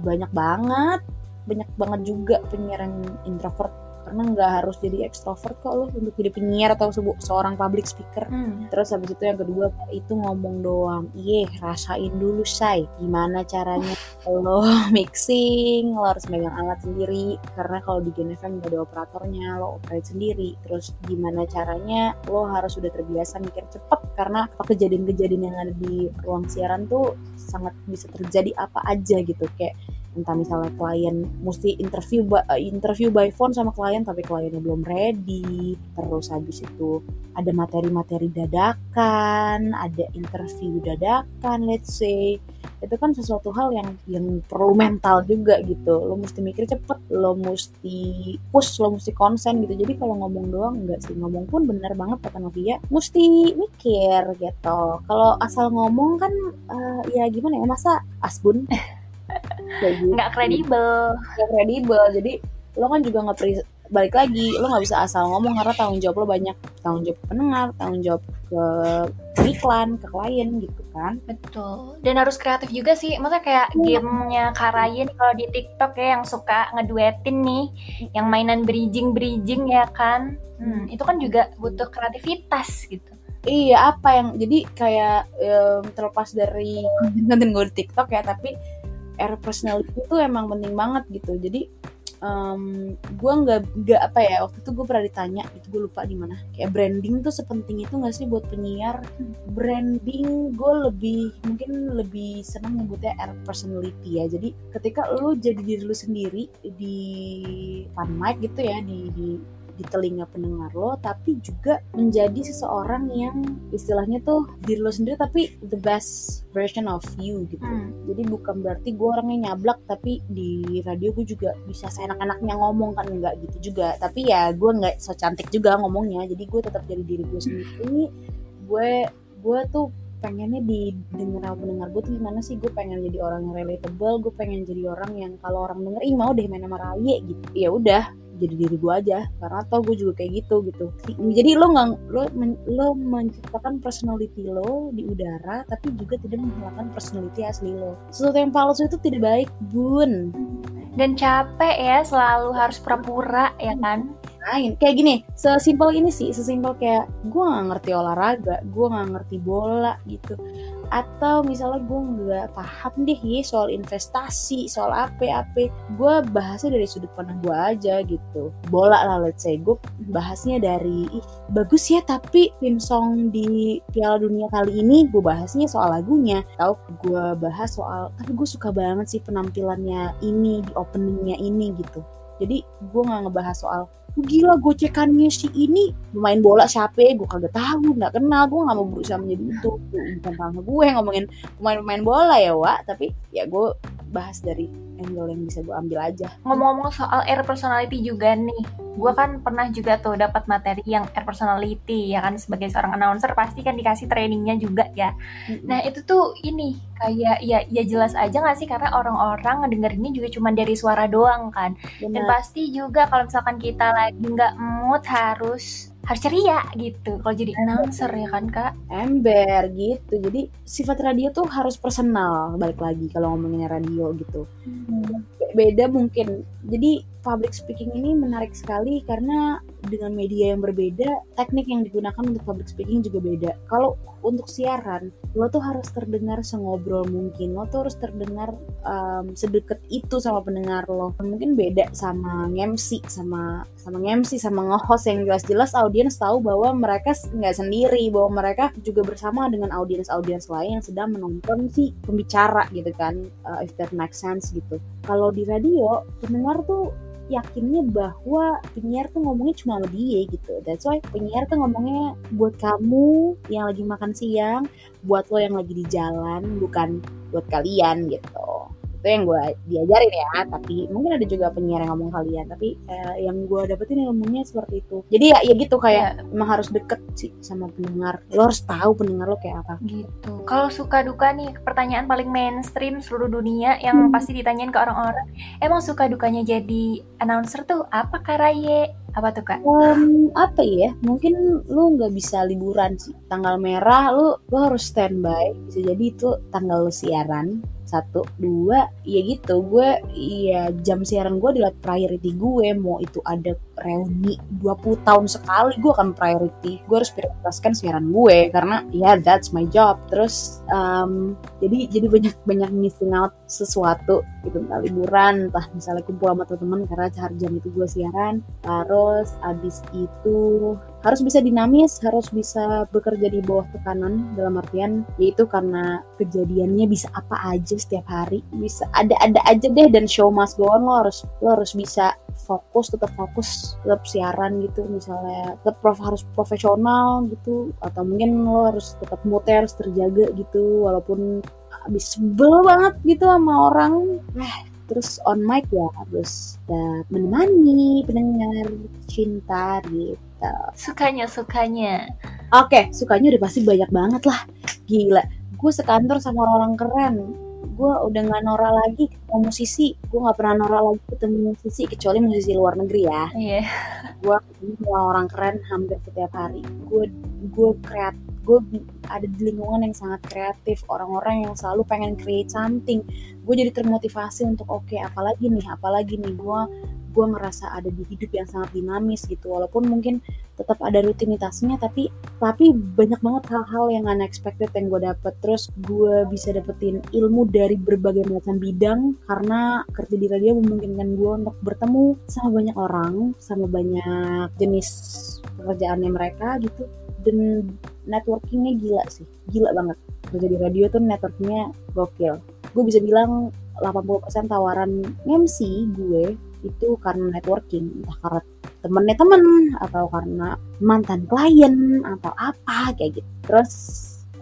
Banyak banget banyak banget juga penyiar yang introvert karena nggak harus jadi ekstrovert kok lo untuk jadi penyiar atau sebu- seorang public speaker. Hmm. terus habis itu yang kedua itu ngomong doang. Iya rasain dulu say. Gimana caranya lo mixing lo harus megang alat sendiri. Karena kalau di Gen FM nggak ada operatornya lo operate sendiri. Terus gimana caranya lo harus sudah terbiasa mikir cepet. Karena kejadian-kejadian yang ada di ruang siaran tuh sangat bisa terjadi apa aja gitu. Kayak entah misalnya klien mesti interview ba- eh, interview by phone sama klien tapi kliennya belum ready. Terus habis itu ada materi-materi dadakan ada interview dadakan let's say. Itu kan sesuatu hal yang yang perlu mental juga gitu. Lo mesti mikir cepet lo mesti push lo mesti konsen gitu. Jadi kalau ngomong doang enggak sih. Ngomong pun bener banget kata Novia mesti mikir gitu. Kalau asal ngomong kan eh, ya gimana ya masa asbun nggak kredibel. gak kredibel jadi lo kan juga nggak balik lagi lo nggak bisa asal ngomong karena tanggung jawab lo banyak tanggung jawab pendengar tanggung jawab ke iklan ke klien gitu kan Betul. Dan harus kreatif juga sih. Maksudnya kayak gamenya Karayin kalau di TikTok ya yang suka ngeduetin nih, yang mainan bridging-bridging ya kan. Hmm, itu kan juga butuh kreativitas gitu. iya apa yang jadi kayak em, terlepas dari konten-konten gue di TikTok ya tapi air personality itu emang penting banget gitu. Jadi um, gue nggak nggak apa ya waktu itu gue pernah ditanya itu gue lupa di mana. Kayak branding tuh sepenting itu nggak sih buat penyiar? Branding gue lebih mungkin lebih senang nyebutnya air personality ya. Jadi ketika lu jadi diri lu sendiri di fan mic gitu ya di, di di telinga pendengar lo tapi juga menjadi seseorang yang istilahnya tuh diri lo sendiri tapi the best version of you gitu. Hmm. jadi bukan berarti gue orangnya nyablak tapi di radio gue juga bisa seenak-enaknya ngomong kan enggak gitu juga. Tapi ya gue nggak so cantik juga ngomongnya jadi gue tetap jadi diri gue sendiri. Gue gue tuh pengennya didengar sama pendengar gue tuh gimana sih? Gue pengen jadi orang yang relatable gue pengen jadi orang yang kalau orang denger ih mau deh main sama Raye gitu. Ya udah jadi diri gue aja karena tau gue juga kayak gitu gitu. Jadi lo nggak lo men- lo menciptakan personality lo di udara tapi juga tidak menghilangkan personality asli lo. Sesuatu yang palsu itu tidak baik bun. Dan capek ya selalu harus pura-pura ya kan? main. Kayak gini sesimpel ini sih sesimpel kayak gue nggak ngerti olahraga gue nggak ngerti bola gitu atau misalnya gue nggak paham deh ya soal investasi soal apa apa gue bahasnya dari sudut pandang gue aja gitu. Bola lah let's say. Gue bahasnya dari ih bagus ya tapi tim song di Piala Dunia kali ini gue bahasnya soal lagunya. Atau gue bahas soal tapi gue suka banget sih penampilannya ini di openingnya ini gitu. Jadi gue nggak ngebahas soal gila gocekannya si ini. Main bola siapa gue kagak tahu nggak kenal. Gue nggak mau berusaha menjadi itu. Bukan sama gue ngomongin pemain-pemain bola ya Wak. Tapi ya gue bahas dari angle yang bisa gue ambil aja. Ngomong-ngomong soal air personality juga nih, gue kan pernah juga tuh dapat materi yang air personality ya kan? Sebagai seorang announcer pasti kan dikasih trainingnya juga ya. Nah itu tuh ini kayak ya ya jelas aja nggak sih? Karena orang-orang ngedengerinnya juga cuma dari suara doang kan. Dan benar. pasti juga kalau misalkan kita lagi nggak mood harus harus ceria gitu. Kalau jadi announcer ya kan kak. ember gitu. Jadi sifat radio tuh harus personal balik lagi kalau ngomongin radio gitu. Be- beda mungkin. Jadi public speaking ini menarik sekali karena dengan media yang berbeda teknik yang digunakan untuk public speaking juga beda. Kalau untuk siaran lo tuh harus terdengar sengobrol mungkin. Lo tuh harus terdengar um, sedekat itu sama pendengar lo. Mungkin beda sama MC sama sama MC sama nge-host yang jelas-jelas audiens tahu bahwa mereka nggak sendiri bahwa mereka juga bersama dengan audiens-audiens lain yang sedang menonton si pembicara gitu kan uh, if that makes sense gitu. Kalau di radio pendengar tuh yakinnya bahwa penyiar tuh ngomongnya cuma sama dia gitu. That's why penyiar tuh ngomongnya buat kamu yang lagi makan siang buat lo yang lagi di jalan bukan buat kalian gitu itu yang gue diajarin ya tapi mungkin ada juga penyiar yang ngomong kalian tapi eh, yang gue dapetin ilmunya seperti itu jadi ya ya gitu kayak emang harus deket sih sama pendengar lo harus tahu pendengar lo kayak apa Gitu. Kalau suka duka nih, pertanyaan paling mainstream seluruh dunia yang Hmm. pasti ditanyain ke orang-orang. Emang suka dukanya jadi announcer tuh apa Kak Raye? Apa tuh Kak? Em, apa ya mungkin lu nggak bisa liburan sih. Tanggal merah lu lu harus standby. Bisa jadi itu tanggal lu siaran. Satu dua ya gitu. Gue ya jam siaran gue adalah priority gue. Mau itu ada reuni 20 tahun sekali gue akan priority. Gue harus prioritaskan siaran gue karena ya that's my job. Terus em, jadi jadi banyak banyak missing out sesuatu gitu. Entah liburan entah misalnya kumpul sama teman-teman karena hari jam itu gue siaran. Terus abis itu harus bisa dinamis harus bisa bekerja di bawah tekanan dalam artian yaitu karena kejadiannya bisa apa aja setiap hari. Bisa ada-ada aja deh dan show must go lo harus lo harus bisa fokus tetap fokus tetap siaran gitu misalnya tetap prof, harus profesional gitu atau mungkin lo harus tetap moodnya harus terjaga gitu walaupun abis sebel banget gitu sama orang eh terus on mic ya harus tetap menemani pendengar cinta gitu Sukanya sukanya. Oke, sukanya udah pasti banyak banget lah. Gila, gue sekantor sama orang-orang keren. Gue udah nggak norak lagi ketemu musisi. Gue nggak pernah norak lagi ketemu musisi kecuali musisi luar negeri ya. Iya. Gue ketemu sama orang keren hampir setiap hari. Gue gue kreat gue ada di lingkungan yang sangat kreatif orang-orang yang selalu pengen create something gue jadi termotivasi untuk oke apalagi nih apalagi nih gue gue ngerasa ada di hidup yang sangat dinamis gitu. Walaupun mungkin tetap ada rutinitasnya tapi tapi banyak banget hal-hal yang unexpected yang gue dapet. Terus gue bisa dapetin ilmu dari berbagai macam bidang karena kerja di radio memungkinkan gue untuk bertemu sama banyak orang sama banyak jenis pekerjaannya mereka gitu. Dan networkingnya gila sih gila banget. Kerja di radio tuh networkingnya gokil. Gue bisa bilang 80% tawaran MC gue itu karena networking entah karena temennya temen atau karena mantan klien atau apa kayak gitu. Terus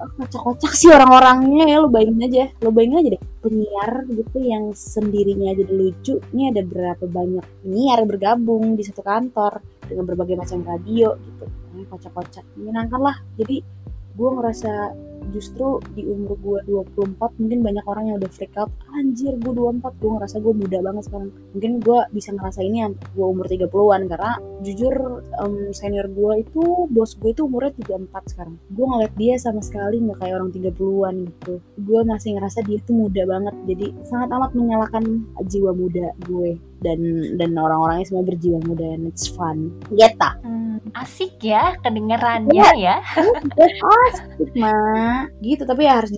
kocak-kocak sih orang-orangnya ya lo bayangin aja lo bayangin aja deh penyiar gitu yang sendirinya jadi lucu ini ada berapa banyak penyiar bergabung di satu kantor dengan berbagai macam radio gitu. Kocak-kocak menyenangkan lah. Jadi gue ngerasa justru di umur gue 24 mungkin banyak orang yang udah freak out anjir gue 24 gue ngerasa gue muda banget sekarang. Mungkin gue bisa ngerasa ini gue umur 30-an karena jujur um, senior gue itu bos gue itu umurnya 34 sekarang. Gue ngeliat dia sama sekali nggak kayak orang 30-an gitu. Gue masih ngerasa dia itu muda banget jadi sangat amat menyalakan jiwa muda gue dan dan orang-orangnya semua berjiwa muda and it's fun. Geta. Hmm, asik ya kedengerannya ya. asik mah gitu tapi ya harus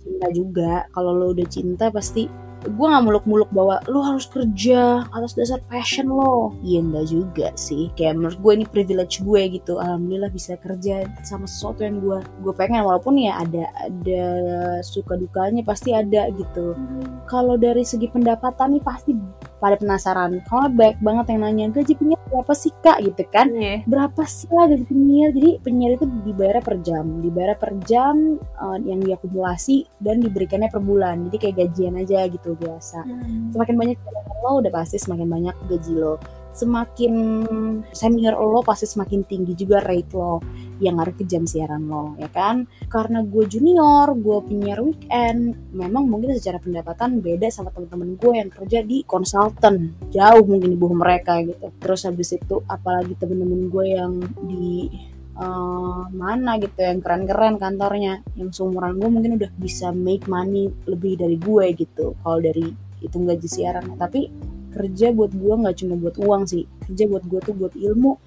cinta juga. Kalau lo udah cinta pasti gue nggak muluk-muluk bahwa lo harus kerja atas dasar passion lo. Iya enggak juga sih. Kayak menurut gue ini privilege gue gitu. Alhamdulillah bisa kerja sama sesuatu yang gue gue pengen. Walaupun ya ada ada suka dukanya pasti ada gitu. Kalau dari segi pendapatan nih pasti pada penasaran. Kalau baik banget yang nanya gaji penyiar berapa sih kak? Gitu kan? Iya. berapa sih lah gaji penyiar? Jadi penyiar itu dibayar per jam. Dibayar per jam eh, yang diakumulasi dan diberikannya per bulan. Jadi kayak gajian aja gitu biasa. Semakin banyak lo udah pasti semakin banyak gaji lo. Semakin senior lo pasti semakin tinggi juga rate lo yang ngaruh ke jam siaran lo ya kan? Karena gue junior gue penyiar weekend memang mungkin secara pendapatan beda sama teman-teman gue yang kerja di konsultan. Jauh mungkin bawah mereka gitu. Terus habis itu apalagi temen-temen gue yang di eh, mana gitu yang keren-keren kantornya. Yang seumuran gue mungkin udah bisa make money lebih dari gue gitu kalau dari hitung gaji siaran. Tapi kerja buat gue nggak cuma buat uang sih. Kerja buat gue tuh buat ilmu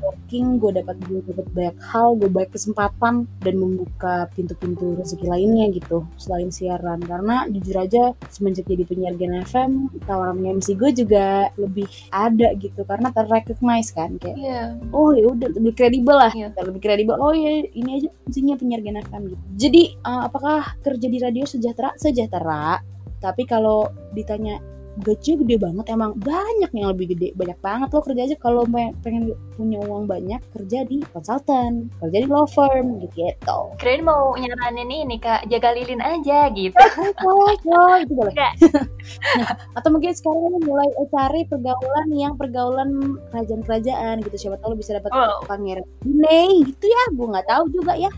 working gue dapat gue dapat banyak hal gue banyak kesempatan dan membuka pintu-pintu rezeki lainnya gitu selain siaran. Karena jujur aja semenjak jadi penyiar Gen FM tawaran MC gue juga lebih ada gitu karena terrecognize kan kayak Iya. oh ya udah lebih kredibel lah. Iya. lebih kredibel oh ya ini aja fungsinya penyiar Gen FM gitu. Jadi eh, apakah kerja di radio sejahtera? Sejahtera. Tapi kalau ditanya gajinya gede banget emang banyak yang lebih gede banyak banget lo kerja aja. Kalau pe- pengen punya uang banyak kerja di konsultan kerja di law firm gitu. Gitu Kirain mau nyaranin ini kak jaga lilin aja gitu. boleh boleh itu boleh. Enggak. atau mungkin sekarang mulai eh, cari pergaulan yang pergaulan kerajaan-kerajaan gitu. Siapa tahu lo bisa dapat Oh. pangeran Brunei gitu ya. Gue nggak tahu juga ya.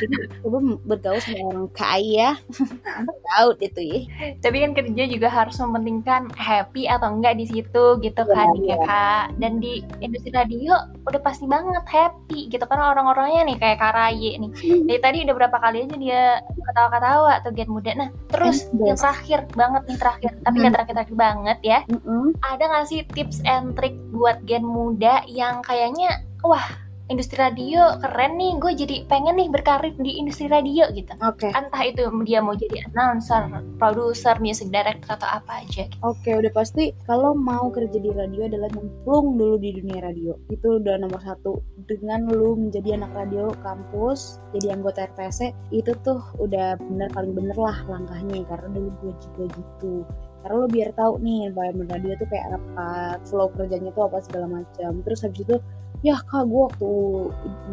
Jadi coba bergaul sama orang kaya. Tahu tuh ya. Tapi kan kerja juga harus mementingkan happy atau enggak di situ gitu Iya, kan iya. ya kak. Dan di industri radio udah pasti banget happy gitu karena orang-orangnya nih kayak Karaye nih. Dari tadi udah berapa kali aja dia ketawa-ketawa tuh Gen Muda. Nah terus Eh, yang terakhir banget nih terakhir tapi Hmm. nggak terakhir-terakhir banget ya. Mm-mm. Ada nggak sih tips and trick buat Gen Muda yang kayaknya wah industri radio keren nih gue jadi pengen nih berkarir di industri radio gitu oke entah itu dia mau jadi announcer, producer, music director atau apa aja gitu. Oke, udah pasti kalau mau kerja di radio adalah nyemplung dulu di dunia radio. Itu udah nomor satu. Dengan lu menjadi anak radio kampus, jadi anggota RTC, itu tuh udah bener paling bener lah langkahnya. Karena dulu gue juga gitu. Karena lo biar tahu nih environment radio tuh kayak apa, flow kerjanya tuh apa segala macam. Terus habis itu, ya kak gue waktu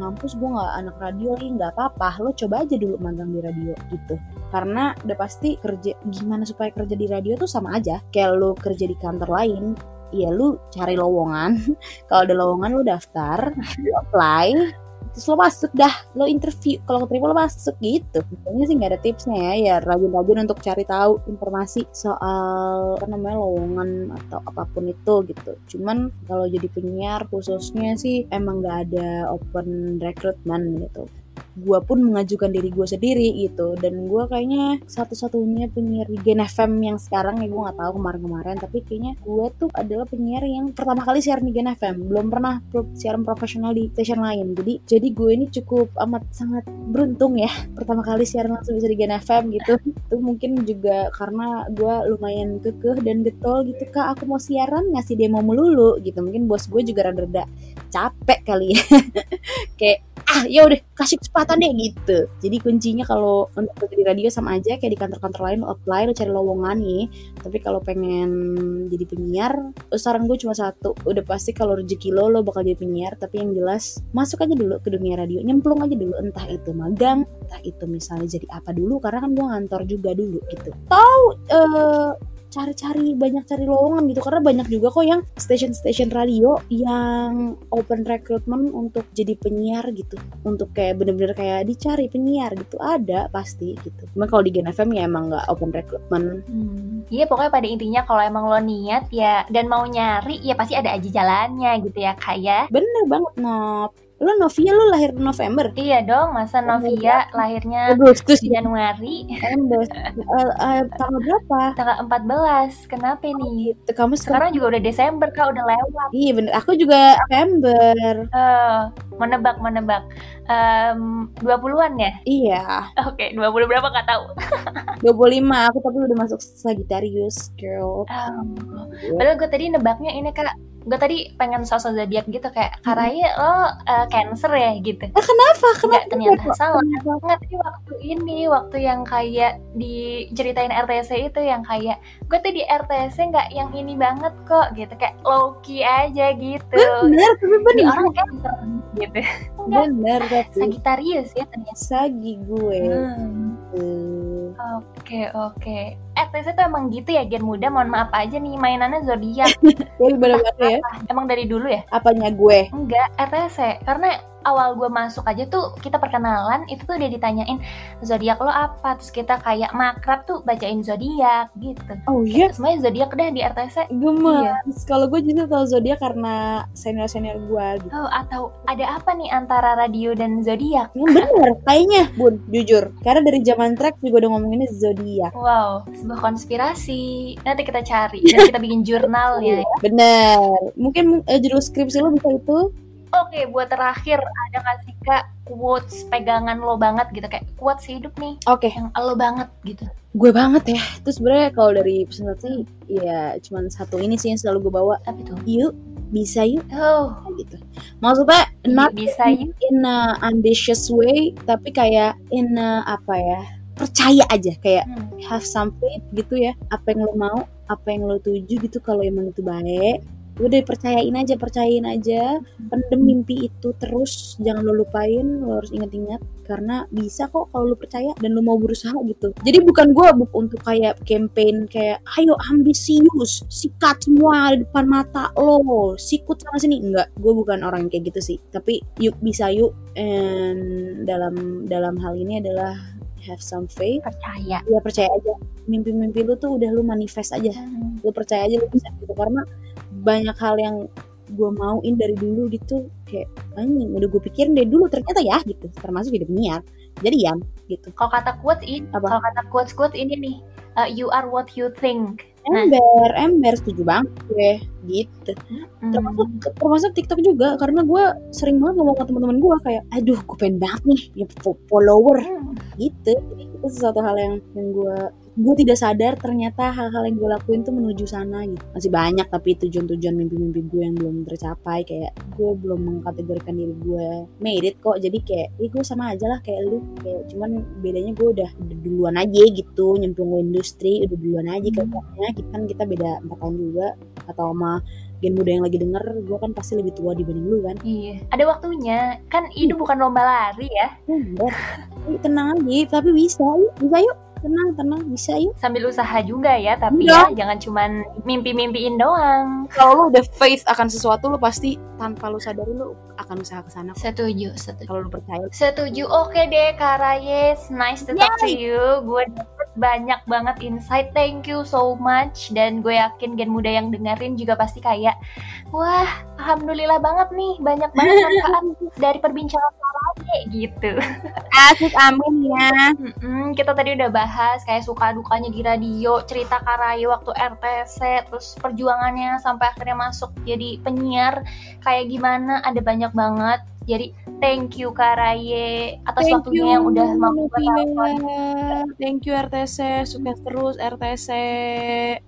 ngampus gue nggak anak radio lagi nggak apa-apa. Lo coba aja dulu magang di radio gitu. Karena udah pasti kerja gimana supaya kerja di radio tuh sama aja. Kayak lu kerja di kantor lain ya lu cari lowongan. Kalau ada lowongan lu daftar lu apply terus lo masuk dah lo interview. Kalau keterima lo masuk gitu. Pokoknya sih nggak ada tipsnya ya ya rajin-rajin untuk cari tahu informasi soal apa namanya lowongan atau apa pun itu gitu. Cuman kalau jadi penyiar khususnya sih emang nggak ada open recruitment gitu gue pun mengajukan diri gue sendiri gitu. Dan gue kayaknya satu-satunya penyiar di Gen FM yang sekarang ya gue nggak tahu kemarin-kemarin tapi kayaknya gue tuh adalah penyiar yang pertama kali siaran di Gen FM belum pernah siaran profesional di station lain. Jadi jadi gue ini cukup amat sangat beruntung ya pertama kali siaran langsung bisa di Gen FM gitu. Itu mungkin juga karena gue lumayan kekeh dan getol gitu kak aku mau siaran ngasih demo melulu gitu. Mungkin bos gue juga rada-rada capek kali ya. Kayak ah ya udah kasih kesempatan deh gitu. Jadi kuncinya kalau untuk di radio sama aja kayak di kantor-kantor lain lo apply lo cari lowongan nih. Tapi kalau pengen jadi penyiar eh, saran gue cuma satu udah pasti kalau rezeki lo lo bakal jadi penyiar. Tapi yang jelas masuk aja dulu ke dunia radio nyemplung aja dulu entah itu magang entah itu misalnya jadi apa dulu. Karena kan gue ngantor juga dulu gitu. Tahu eh cari-cari banyak cari lowongan gitu. Karena banyak juga kok yang station-station radio yang open recruitment untuk jadi penyiar gitu. Untuk kayak bener-bener kayak dicari penyiar gitu. Ada pasti gitu. Cuma kalau di Gen FM ya emang nggak open recruitment. Hmm. Iya pokoknya pada intinya kalau emang lo niat ya dan mau nyari ya pasti ada aja jalannya gitu ya kak ya. bener banget Nop lo Novia lo lahir November? Iya dong masa Novia lahirnya Agustus Januari. Eh, eh, tanggal berapa? Tanggal 14 kenapa nih? Itu kamu sekarang Sekarang juga udah Desember kak udah lewat. iya bener. Aku juga November. Eh, menebak menebak. Em, 20-an ya? iya Oke, 20 berapa nggak tahu. 25 aku tapi udah masuk Sagittarius girl Padahal gue tadi nebaknya ini kak, gue tadi pengen sosok zodiak gitu kayak Karaya lo eh, Cancer ya gitu. Ah, kenapa kenapa ternyata salah. Kenapa? Enggak tapi waktu ini waktu yang kayak diceritain RTC itu yang kayak gue tuh di RTC nggak yang ini banget kok gitu kayak low key aja gitu. bener tapi Di bener orang Cancer gitu. Enggak. bener tapi Sagittarius ya ternyata. Sagi gue Hmm. Oke oke. RTC tuh emang gitu ya gen muda. Mohon maaf aja nih mainannya zodiak. Gue bener-bener ya. Emang dari dulu ya? apanya gue? Enggak, RTC. Karena awal gue masuk aja tuh kita perkenalan itu tuh udah ditanyain zodiak lo apa? Terus kita kayak makrab tuh bacain zodiak gitu. Oh iya? semuanya zodiak deh di RTC gemes. Iya. kalau gue justru tahu zodiak karena senior senior gue gitu. Oh atau ada apa nih antara radio dan zodiak? Yang bener kayaknya bun jujur. Karena dari zaman track juga udah ngomonginnya zodiak. Wow sebuah konspirasi. Nanti kita cari dan kita bikin jurnalnya ya. bener. Mungkin eh, judul skripsi lo bisa itu. Oke buat terakhir ada nggak sih kak quotes pegangan lo banget gitu? Kayak quotes hidup nih oke. yang lo banget gitu. Gue banget ya. Terus sebenarnya kalau dari presentasi ya cuman satu ini sih yang selalu gue bawa. Apa tuh? Yuk bisa yuk. Oh. Gitu. Maksudnya not bisa ya in a ambitious way tapi kayak in a, apa ya percaya aja kayak Hmm. have some faith gitu ya. Apa yang lo mau apa yang lo tuju gitu kalau emang itu baik. Udah percayain aja percayain aja. Pendem mimpi itu terus jangan lo lupain lo harus ingat-ingat. Karena bisa kok kalau lo percaya dan lo mau berusaha gitu. Jadi bukan gue untuk kayak campaign kayak ayo ambisius sikat semua di depan mata lo sikut sana sini. Enggak gue bukan orang yang kayak gitu sih. Tapi yuk bisa yuk. And dalam dalam hal ini adalah have some faith. Percaya. Ya percaya aja. Mimpi-mimpi lu tuh udah lu manifest aja. Hmm. lu percaya aja lu bisa gitu. Karena banyak hal yang gue mauin dari dulu gitu kayak anjing udah gue pikirin dari dulu. Ternyata ya gitu. Termasuk hidup niat jadi ya gitu. Kalau kata quotes ini, kalau kata quotes quotes ini nih, uh, you are what you think. Nah. ember ember setuju banget gue gitu Hmm. termasuk termasuk TikTok juga karena gue sering banget ngomong ke teman-teman gue kayak aduh gue pengen banget nih ya fo- follower Hmm. gitu jadi itu sesuatu hal yang yang gue gue tidak sadar ternyata hal-hal yang gue lakuin tuh menuju sana gitu. Masih banyak tapi tujuan-tujuan mimpi-mimpi gue yang belum tercapai kayak gue belum mengkategorikan diri gue made it kok. Jadi kayak ya gue sama aja lah kayak lu. Kayak cuman bedanya gue udah, udah duluan aja gitu nyemplung ke industri udah duluan aja kayaknya kita kan kita beda empat tahun juga atau sama gen muda yang lagi denger gue kan pasti lebih tua dibanding lu kan? Iya, ada waktunya. Kan hidup bukan lomba lari ya. Yuk, tenang aja tapi bisa. Yuk bisa yuk tenang tenang bisa yuk Sambil usaha juga ya, tapi Iya. ya jangan cuman mimpi-mimpiin doang. kalau lu udah faith akan sesuatu lu pasti tanpa lu sadari lu akan usaha ke sana. Setuju, setuju. kalau lu percaya Setuju. Oke deh, Kak Rayes. Nice to talk to you. Gue dapet banyak banget insight. Thank you so much. Dan gue yakin gen muda yang dengerin juga pasti kayak, wah, alhamdulillah banget nih. Banyak banget manfaat dari perbincangan Kak Rayes. gitu. Asik amin ya. Mm-mm, kita tadi udah bahas kayak suka dukanya di radio, cerita Karayu waktu RTC, terus perjuangannya sampai akhirnya masuk jadi penyiar kayak gimana, ada banyak banget. Jadi thank you Karaye atas Thank waktunya you, yang udah telepon. Thank you RTC, sukses terus RTC.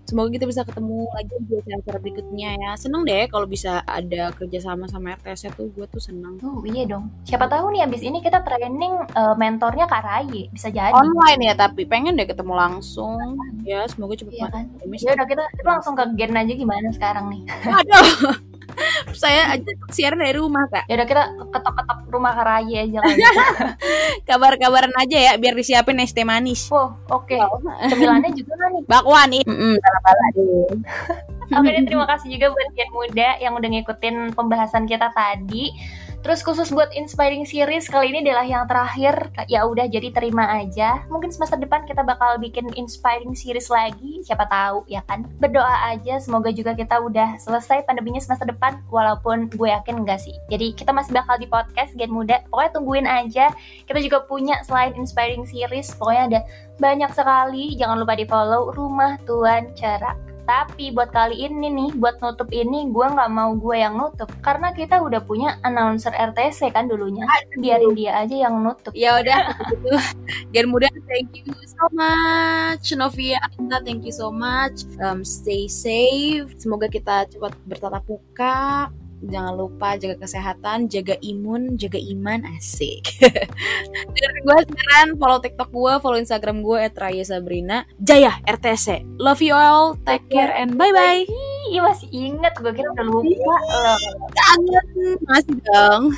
Semoga kita bisa ketemu lagi di acara berikutnya ya. Seneng deh kalau bisa ada kerjasama sama RTC tuh, gue tuh seneng. Oh iya dong. Siapa tahu nih abis ini kita training eh, mentornya Karaye, bisa jadi. Online ya tapi pengen deh ketemu langsung. Ya semoga cepet Iya kan? Ya udah kita, kita langsung ke gen aja gimana sekarang nih. Aduh. Saya aja siaran dari rumah kak. Ya udah kita ketok-ketok rumah Karaye aja kali. Kabar-kabaran aja ya biar disiapin es teh manis. Oh, oke. Cemilannya juga kan nih. Bakwan ih. Mm deh. Oke deh, terima kasih juga buat Gen Muda yang udah ngikutin pembahasan kita tadi. Terus khusus buat inspiring series kali ini adalah yang terakhir. Ya udah jadi terima aja. Mungkin semester depan kita bakal bikin inspiring series lagi, siapa tahu ya kan. Berdoa aja semoga juga kita udah selesai pandeminya semester depan walaupun gue yakin enggak sih. Jadi kita masih bakal di podcast Gen Muda. Pokoknya tungguin aja. Kita juga punya selain inspiring series, pokoknya ada banyak sekali. Jangan lupa di-follow Rumah Tuan Cerak. Tapi buat kali ini nih, buat nutup ini, gue nggak mau gue yang nutup. Karena kita udah punya announcer RTC kan dulunya. Biarin dia aja yang nutup. Ya udah gitu. Gen muda thank you so much. Novia thank you so much. Um, stay safe. Semoga kita cepat bertatap muka. Jangan lupa jaga kesehatan, jaga imun, jaga iman, asik. Dengerin gue sekarang, follow TikTok gue, follow Instagram gue @raya Sabrina. Jaya RTC. Love you all, take care and bye bye. Ih, masih inget. Gue kira udah lupa. Kangen, masih dong.